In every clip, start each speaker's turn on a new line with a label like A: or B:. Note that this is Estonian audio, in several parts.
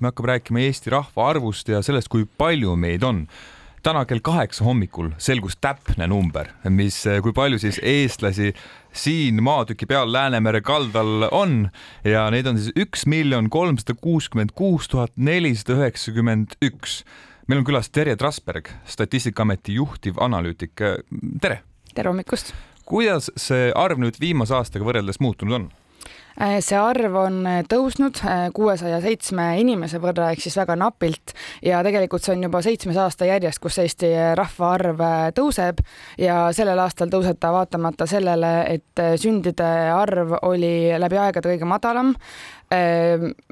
A: me hakkame rääkima Eesti rahvaarvust ja sellest, kui palju meid on täna kell kaheksa hommikul selgus täpne number, mis, kui palju siis eestlasi siin maatüki peal Läänemere kaldal on ja neid on siis üks miljon kolmsada kuuskümmend kuus tuhat nelisada üheksakümmend üks. meil on külas Terje Trasberg, Statistikaameti juhtiv analüütik. tere!
B: tere hommikust!
A: kuidas see arv nüüd viimase aastaga võrreldes muutunud on?
B: Äh, see arv on äh, tõusnud äh, kuuesaja seitsme inimese võrra ehk siis väga napilt ja tegelikult see on juba seitsmes aasta järjest, kus Eesti rahvaarv tõuseb ja sellel aastal tõuseb ta vaatamata sellele, et sündide arv oli läbi aegade kõige madalam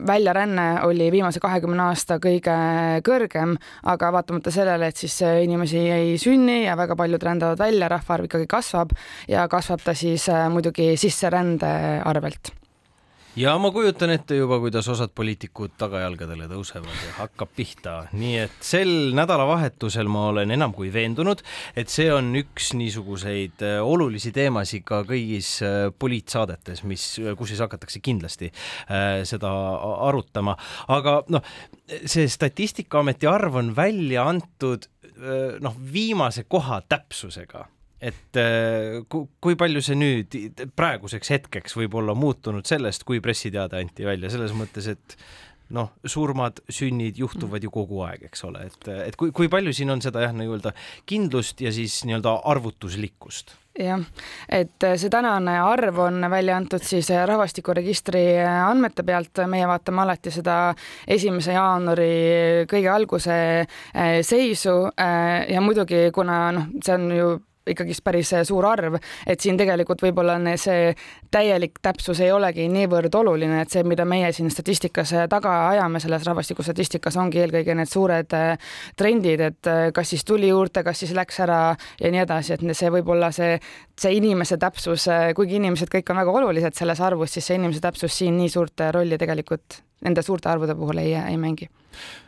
B: väljaränne oli viimase kahekümne aasta kõige kõrgem, aga vaatamata sellele, et siis inimesi ei sünni ja väga paljud rändavad välja, rahvaarv ikkagi kasvab ja kasvab ta siis muidugi sisserände arvelt
C: ja ma kujutan ette juba, kuidas osad poliitikud tagajalgadele tõusevad ja hakkab pihta, nii et sel nädalavahetusel ma olen enam kui veendunud, et see on üks niisuguseid äh, olulisi teemasid ka kõigis äh, poliitsaadetes, mis, kus siis hakatakse kindlasti äh, seda arutama, aga noh, see Statistikaameti arv on välja antud noh, viimase koha täpsusega et äh, kui palju see nüüd praeguseks hetkeks võib olla muutunud sellest, kui pressiteade anti välja, selles mõttes, et noh, surmad, sünnid juhtuvad ju kogu aeg, eks ole, et, et kui, kui palju siin on seda jah, nii-öelda kindlust ja siis nii-öelda arvutuslikkust?
B: jah, et see tänane arv on välja antud siis rahvastikuregistri andmete pealt, meie vaatame alati seda esimese jaanuari kõige alguse seisu ja muidugi, kuna noh, see on ju ikkagist päris suur arv, et siin tegelikult võib-olla see täielik täpsus ei olegi niivõrd oluline, et see, mida meie siin statistikas taga ajame, selles rahvastikustatistikas ongi eelkõige need suured äh, trendid, et kas siis tuli juurde, kas siis läks ära ja nii edasi, et see võib olla see, see inimese täpsus, kuigi inimesed kõik on väga olulised selles arvus, siis see inimese täpsus siin nii suurt rolli tegelikult nende suurte arvude puhul ei, ei mängi.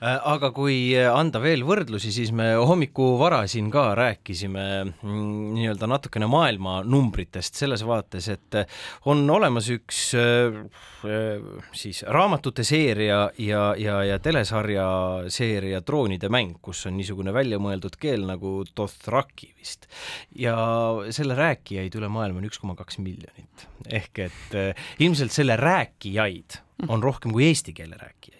C: Äh, aga kui anda veel võrdlusi, siis me hommikuvara siin ka rääkisime mm, nii-öelda natukene maailma numbritest selles vaates, et on olemas üks äh, siis raamatute seeria ja, ja, ja telesarja seeria Droonide mäng, kus on niisugune väljamõeldud keel nagu Dothraki vist. ja selle rääkijaid üle maailma on üks koma kaks miljonit. ehk et äh, ilmselt selle rääkijaid on rohkem kui eesti keele rääkijaid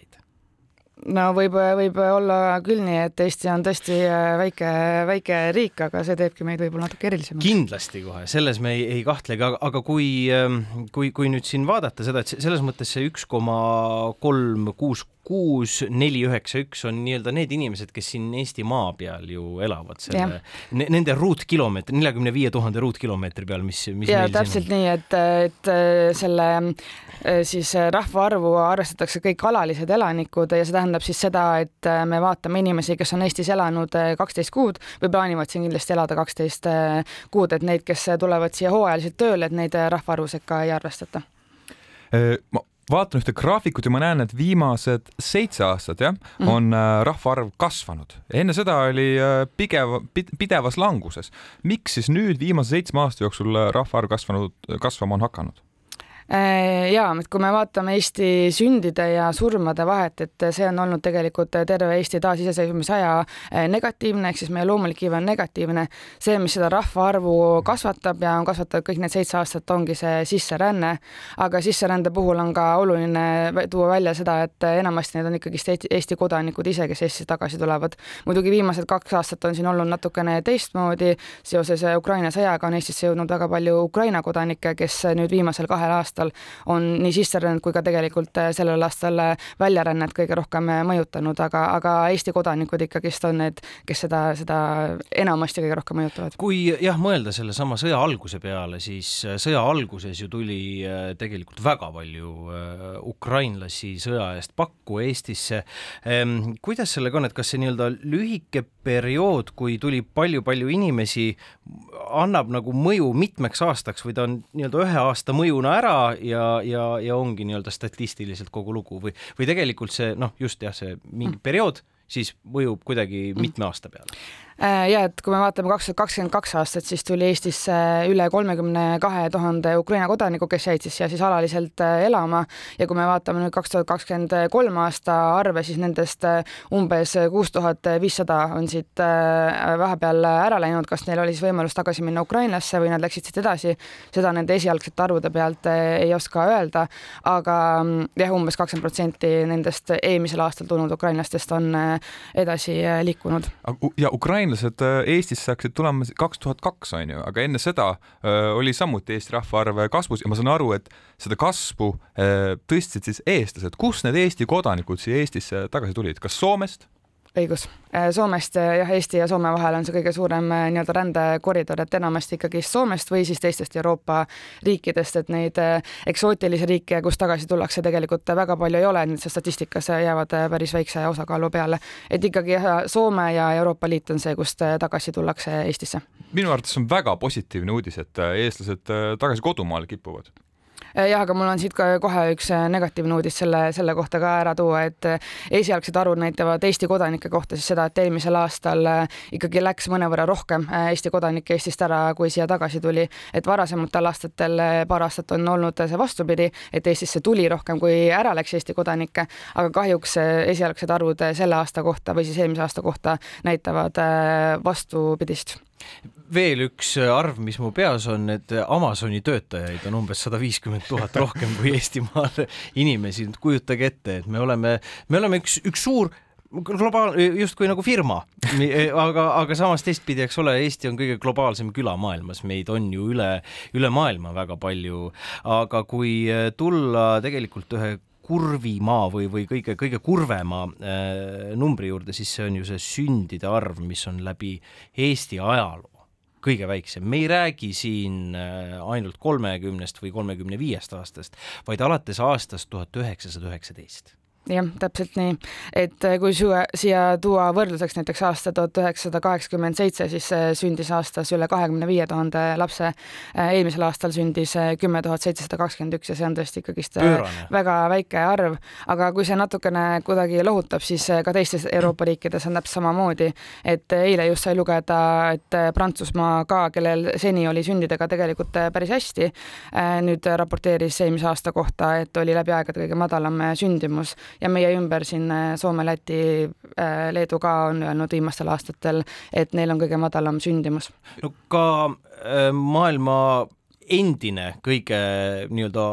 B: no võib, võib olla küll nii, et Eesti on tõesti äh, väike, väike riik, aga see teebki meid võib-olla natuke erilisemaks.
C: kindlasti kohe, selles me ei, ei kahtlegi, aga, aga kui, ähm, kui, kui nüüd siin vaadata seda, et selles mõttes see üks koma kolm kuus kuus, neli, üheksa, üks on nii-öelda need inimesed, kes siin Eesti maa peal ju elavad, selle, nende ruutkilomeetri, neljakümne viie tuhande ruutkilomeetri peal, mis, mis
B: ja täpselt nii, et, et selle siis rahvaarvu arvestatakse kõik alalised elanikud ja see tähendab siis seda, et me vaatame inimesi, kes on Eestis elanud kaksteist kuud või plaanivad siin kindlasti elada kaksteist kuud, et neid, kes tulevad siia hooajaliselt tööle, et neid rahvaarvu sekka ei arvestata.
A: Ma vaatan ühte graafikut ja ma näen, et viimased seitse aastat jah mm, -hmm. on äh, rahvaarv kasvanud. enne seda oli äh, pigev, pidevas languses. miks siis nüüd viimase seitsme aasta jooksul äh, rahvaarv kasvanud, kasvama on hakanud?
B: Äh, ja, et kui me vaatame Eesti sündide ja surmade vahet, et see on olnud tegelikult terve Eesti taasiseseisvumisaja äh, negatiivne, ehk siis meie loomulik iive on negatiivne. see, mis seda rahvaarvu kasvatab ja on kasvatanud kõik need seitse aastat, ongi see sisseränne. aga sisserände puhul on ka oluline tuua välja seda, et enamasti need on ikkagist Eesti kodanikud ise, kes Eestisse tagasi tulevad. muidugi viimased kaks aastat on siin olnud natukene teistmoodi, seoses Ukraina sõjaga on Eestisse jõudnud väga palju Ukraina kodanikke, kes nüüd viimasel kahel aastal aastal on nii sisserännet kui ka tegelikult äh, sellel aastal äh, väljarännet kõige rohkem äh, mõjutanud, aga, aga Eesti kodanikud ikkagist on need, kes seda, seda enamasti kõige rohkem mõjutavad.
C: kui jah, mõelda sellesama sõja alguse peale, siis sõja alguses ju tuli tegelikult väga palju ukrainlasi sõja eest pakku Eestisse. Kuidas sellega on, et kas see nii-öelda lühike periood, kui tuli palju-palju inimesi, annab nagu mõju mitmeks aastaks või ta on nii-öelda ühe aasta mõjuna ära ja, ja, ja ongi nii-öelda statistiliselt kogu lugu või, või tegelikult see noh, just jah, see mingi mm. periood siis mõjub kuidagi mitme aasta peale?
B: Äh, ja et kui me vaatame kaks tuhat kakskümmend kaks aastat, siis tuli Eestisse üle kolmekümne kahe tuhande Ukraina kodaniku, kes jäid siis siia siis alaliselt äh, elama. Ja kui me vaatame nüüd kaks tuhat kakskümmend kolm aasta arve, siis nendest äh, umbes kuus tuhat viissada on siit vahepeal ära läinud, kas neil oli siis võimalus tagasi minna Ukrainasse või nad läksid siit edasi, seda nende esialgsete arvude pealt ei oska öelda, aga mm, jah, umbes kakskümmend protsenti nendest eelmisel aastal tulnud ukrainlastest on edasi liikunud.
A: ja Ukraina ukrainlased äh, Eestisse hakkasid tulema kaks tuhat kaks, on ju, aga enne seda äh, oli samuti Eesti rahvaarv kasvus ja ma saan aru, et seda kasvu äh, tõstsid siis eestlased. kust need Eesti kodanikud siia Eestisse tagasi tulid, kas Soomest?
B: Õigus. Äh, Soomest äh, jah, Eesti ja Soome vahel on see kõige suurem äh, nii-öelda rändekoridor, et enamasti ikkagi Soomest või siis teistest Euroopa riikidest, et neid eksootilisi riike, kus tagasi tullakse, tegelikult väga palju ei ole, nii et see statistikas jäävad päris väikse osakaalu peale. et ikkagi jah, Soome ja Euroopa Liit on see, kust tagasi tullakse Eestisse.
A: minu arvates on väga positiivne uudis, et eestlased tagasi kodumaale kipuvad
B: jah, aga mul on siit ka kohe üks äh, negatiivne uudis selle, selle kohta ka ära tuua, et äh, esialgsed arvud näitavad Eesti kodanike kohta siis seda, et eelmisel aastal ikkagi läks mõnevõrra rohkem Eesti kodanikke Eestist ära, kui siia tagasi tuli. et varasematel aastatel, paar aastat on olnud see vastupidi, et Eestisse tuli rohkem, kui ära läks Eesti kodanikke, aga kahjuks esialgsed arvud selle aasta kohta või siis eelmise aasta kohta näitavad vastupidist
C: veel üks arv, mis mu peas on, et Amazoni töötajaid on umbes sada viiskümmend tuhat rohkem kui Eestimaal inimesi, kujutage ette, et me oleme, me oleme üks, üks suur globaal, justkui nagu firma, aga, aga samas teistpidi, eks ole, Eesti on kõige globaalsem küla maailmas, meid on ju üle, üle maailma väga palju, aga kui tulla tegelikult ühe kurvimaa või, või kõige, kõige kurvema äh, numbri juurde, siis see on ju see sündide arv, mis on läbi Eesti ajaloo kõige väiksem, me ei räägi siin äh, ainult kolmekümnest või kolmekümne viiest aastast, vaid alates aastast tuhat üheksasada üheksateist
B: jah, täpselt nii, et äh, kui siia, siia tuua võrdluseks näiteks aasta tuhat üheksasada kaheksakümmend seitse, siis sündis aastas üle kahekümne viie tuhande lapse. Äh, eelmisel aastal sündis kümme tuhat seitsesada kakskümmend üks ja see on tõesti ikkagist Pöörane. väga väike arv, aga kui see natukene kuidagi lohutab, siis ka teistes Euroopa riikides on täpselt samamoodi, et eile just sai lugeda, et Prantsusmaa ka, kellel seni oli sündidega tegelikult päris hästi, nüüd raporteeris eelmise aasta kohta, et oli läbi aegade kõige madalam sündimus ja meie ümber siin äh, Soome, Läti, äh, Leedu ka on öelnud viimastel aastatel, et neil on kõige madalam sündimus.
C: no ka äh, maailma endine kõige nii-öelda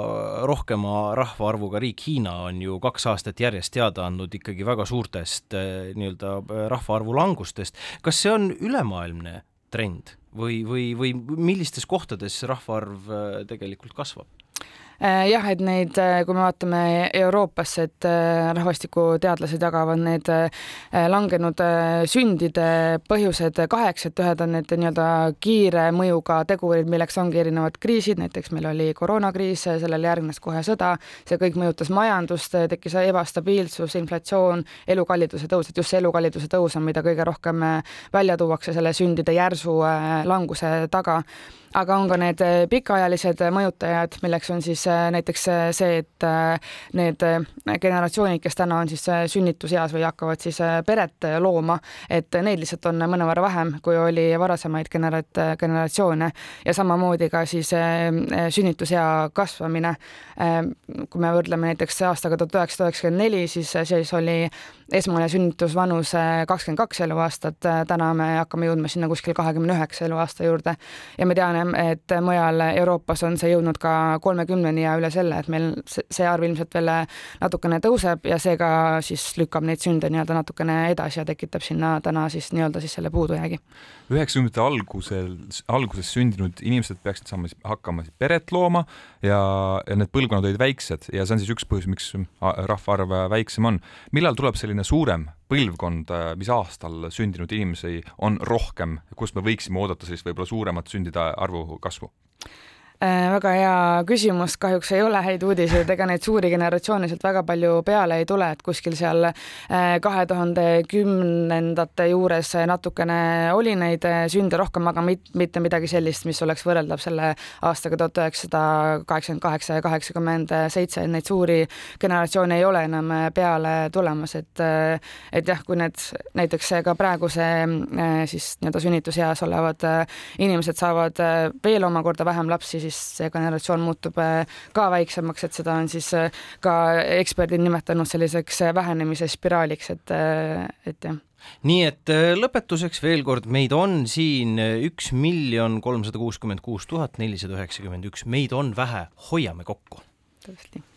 C: rohkema rahvaarvuga riik Hiina on ju kaks aastat järjest teada andnud ikkagi väga suurtest nii-öelda rahvaarvu langustest. kas see on ülemaailmne trend või, või, või millistes kohtades rahvaarv tegelikult kasvab?
B: Äh, jah, et neid, äh, kui me vaatame Euroopasse, et äh, rahvastikuteadlased jagavad need langenud sündide põhjused kaheks, et ühed on need nii-öelda kiire mõjuga tegurid, milleks ongi erinevad kriisid, näiteks meil oli koroonakriis, sellele järgnes kohe sõda, see kõik mõjutas majandust, tekkis ebastabiilsus, inflatsioon, elukalliduse tõus, et just see elukalliduse tõus on, mida kõige rohkem välja tuuakse selle sündide järsu languse taga aga on ka need äh, pikaajalised mõjutajad, milleks on siis äh, näiteks äh, see, et need generatsioonid, kes täna on siis sünnituseas või hakkavad siis peret looma, et neid lihtsalt on mõnevõrra vähem, kui oli varasemaid generat-, generatsioone. Ja samamoodi ka siis sünnitusea kasvamine. kui me võrdleme näiteks aastaga tuhat üheksasada üheksakümmend neli, siis, siis oli esmane sünnitusvanus kakskümmend kaks eluaastat, täna me hakkame jõudma sinna kuskil kahekümne üheksa eluaasta juurde. Ja me teame, et mujal Euroopas on see jõudnud ka kolmekümneni ja üle selle, et meil see arv ilmselt veel natukene tõuseb ja seega siis lükkab neid sünde nii-öelda natukene edasi ja tekitab sinna täna siis nii-öelda siis selle puudujäägi.
A: üheksakümnendate algusel, alguses sündinud inimesed peaksid saama hakkama peret looma ja, ja need põlvkonnad olid väiksed ja see on siis üks põhjus, miks rahvaarv väiksem on. millal tuleb selline suurem põlvkond, mis aastal sündinud inimesi on rohkem, kust me võiksime oodata siis võib-olla suuremat sündide arvu kasvu?
B: Äh, väga hea küsimus, kahjuks ei ole häid uudiseid, ega neid suuri generatsioone sealt väga palju peale ei tule, et kuskil seal äh, kahe tuhande kümnendate juures natukene oli neid äh, sünde rohkem, aga mitte midagi sellist, mis oleks võrreldav selle aastaga tuhat üheksasada kaheksakümmend kaheksa ja kaheksakümmend seitse, et neid suuri generatsioone ei ole enam peale tulemas, et et jah, kui need näiteks ka praeguse siis nii-öelda sünnituseas olevad inimesed saavad veel omakorda vähem lapsi, siis see generatsioon muutub äh, ka väiksemaks, et seda on siis äh, ka eksperdid nimetanud selliseks äh, vähenemise spiraaliks, et, et jah.
C: Nii et lõpetuseks veel kord, meid on siin üks miljon kolmsada kuuskümmend kuus tuhat nelisada üheksakümmend üks, meid on vähe, hoiame kokku.
B: täpselt nii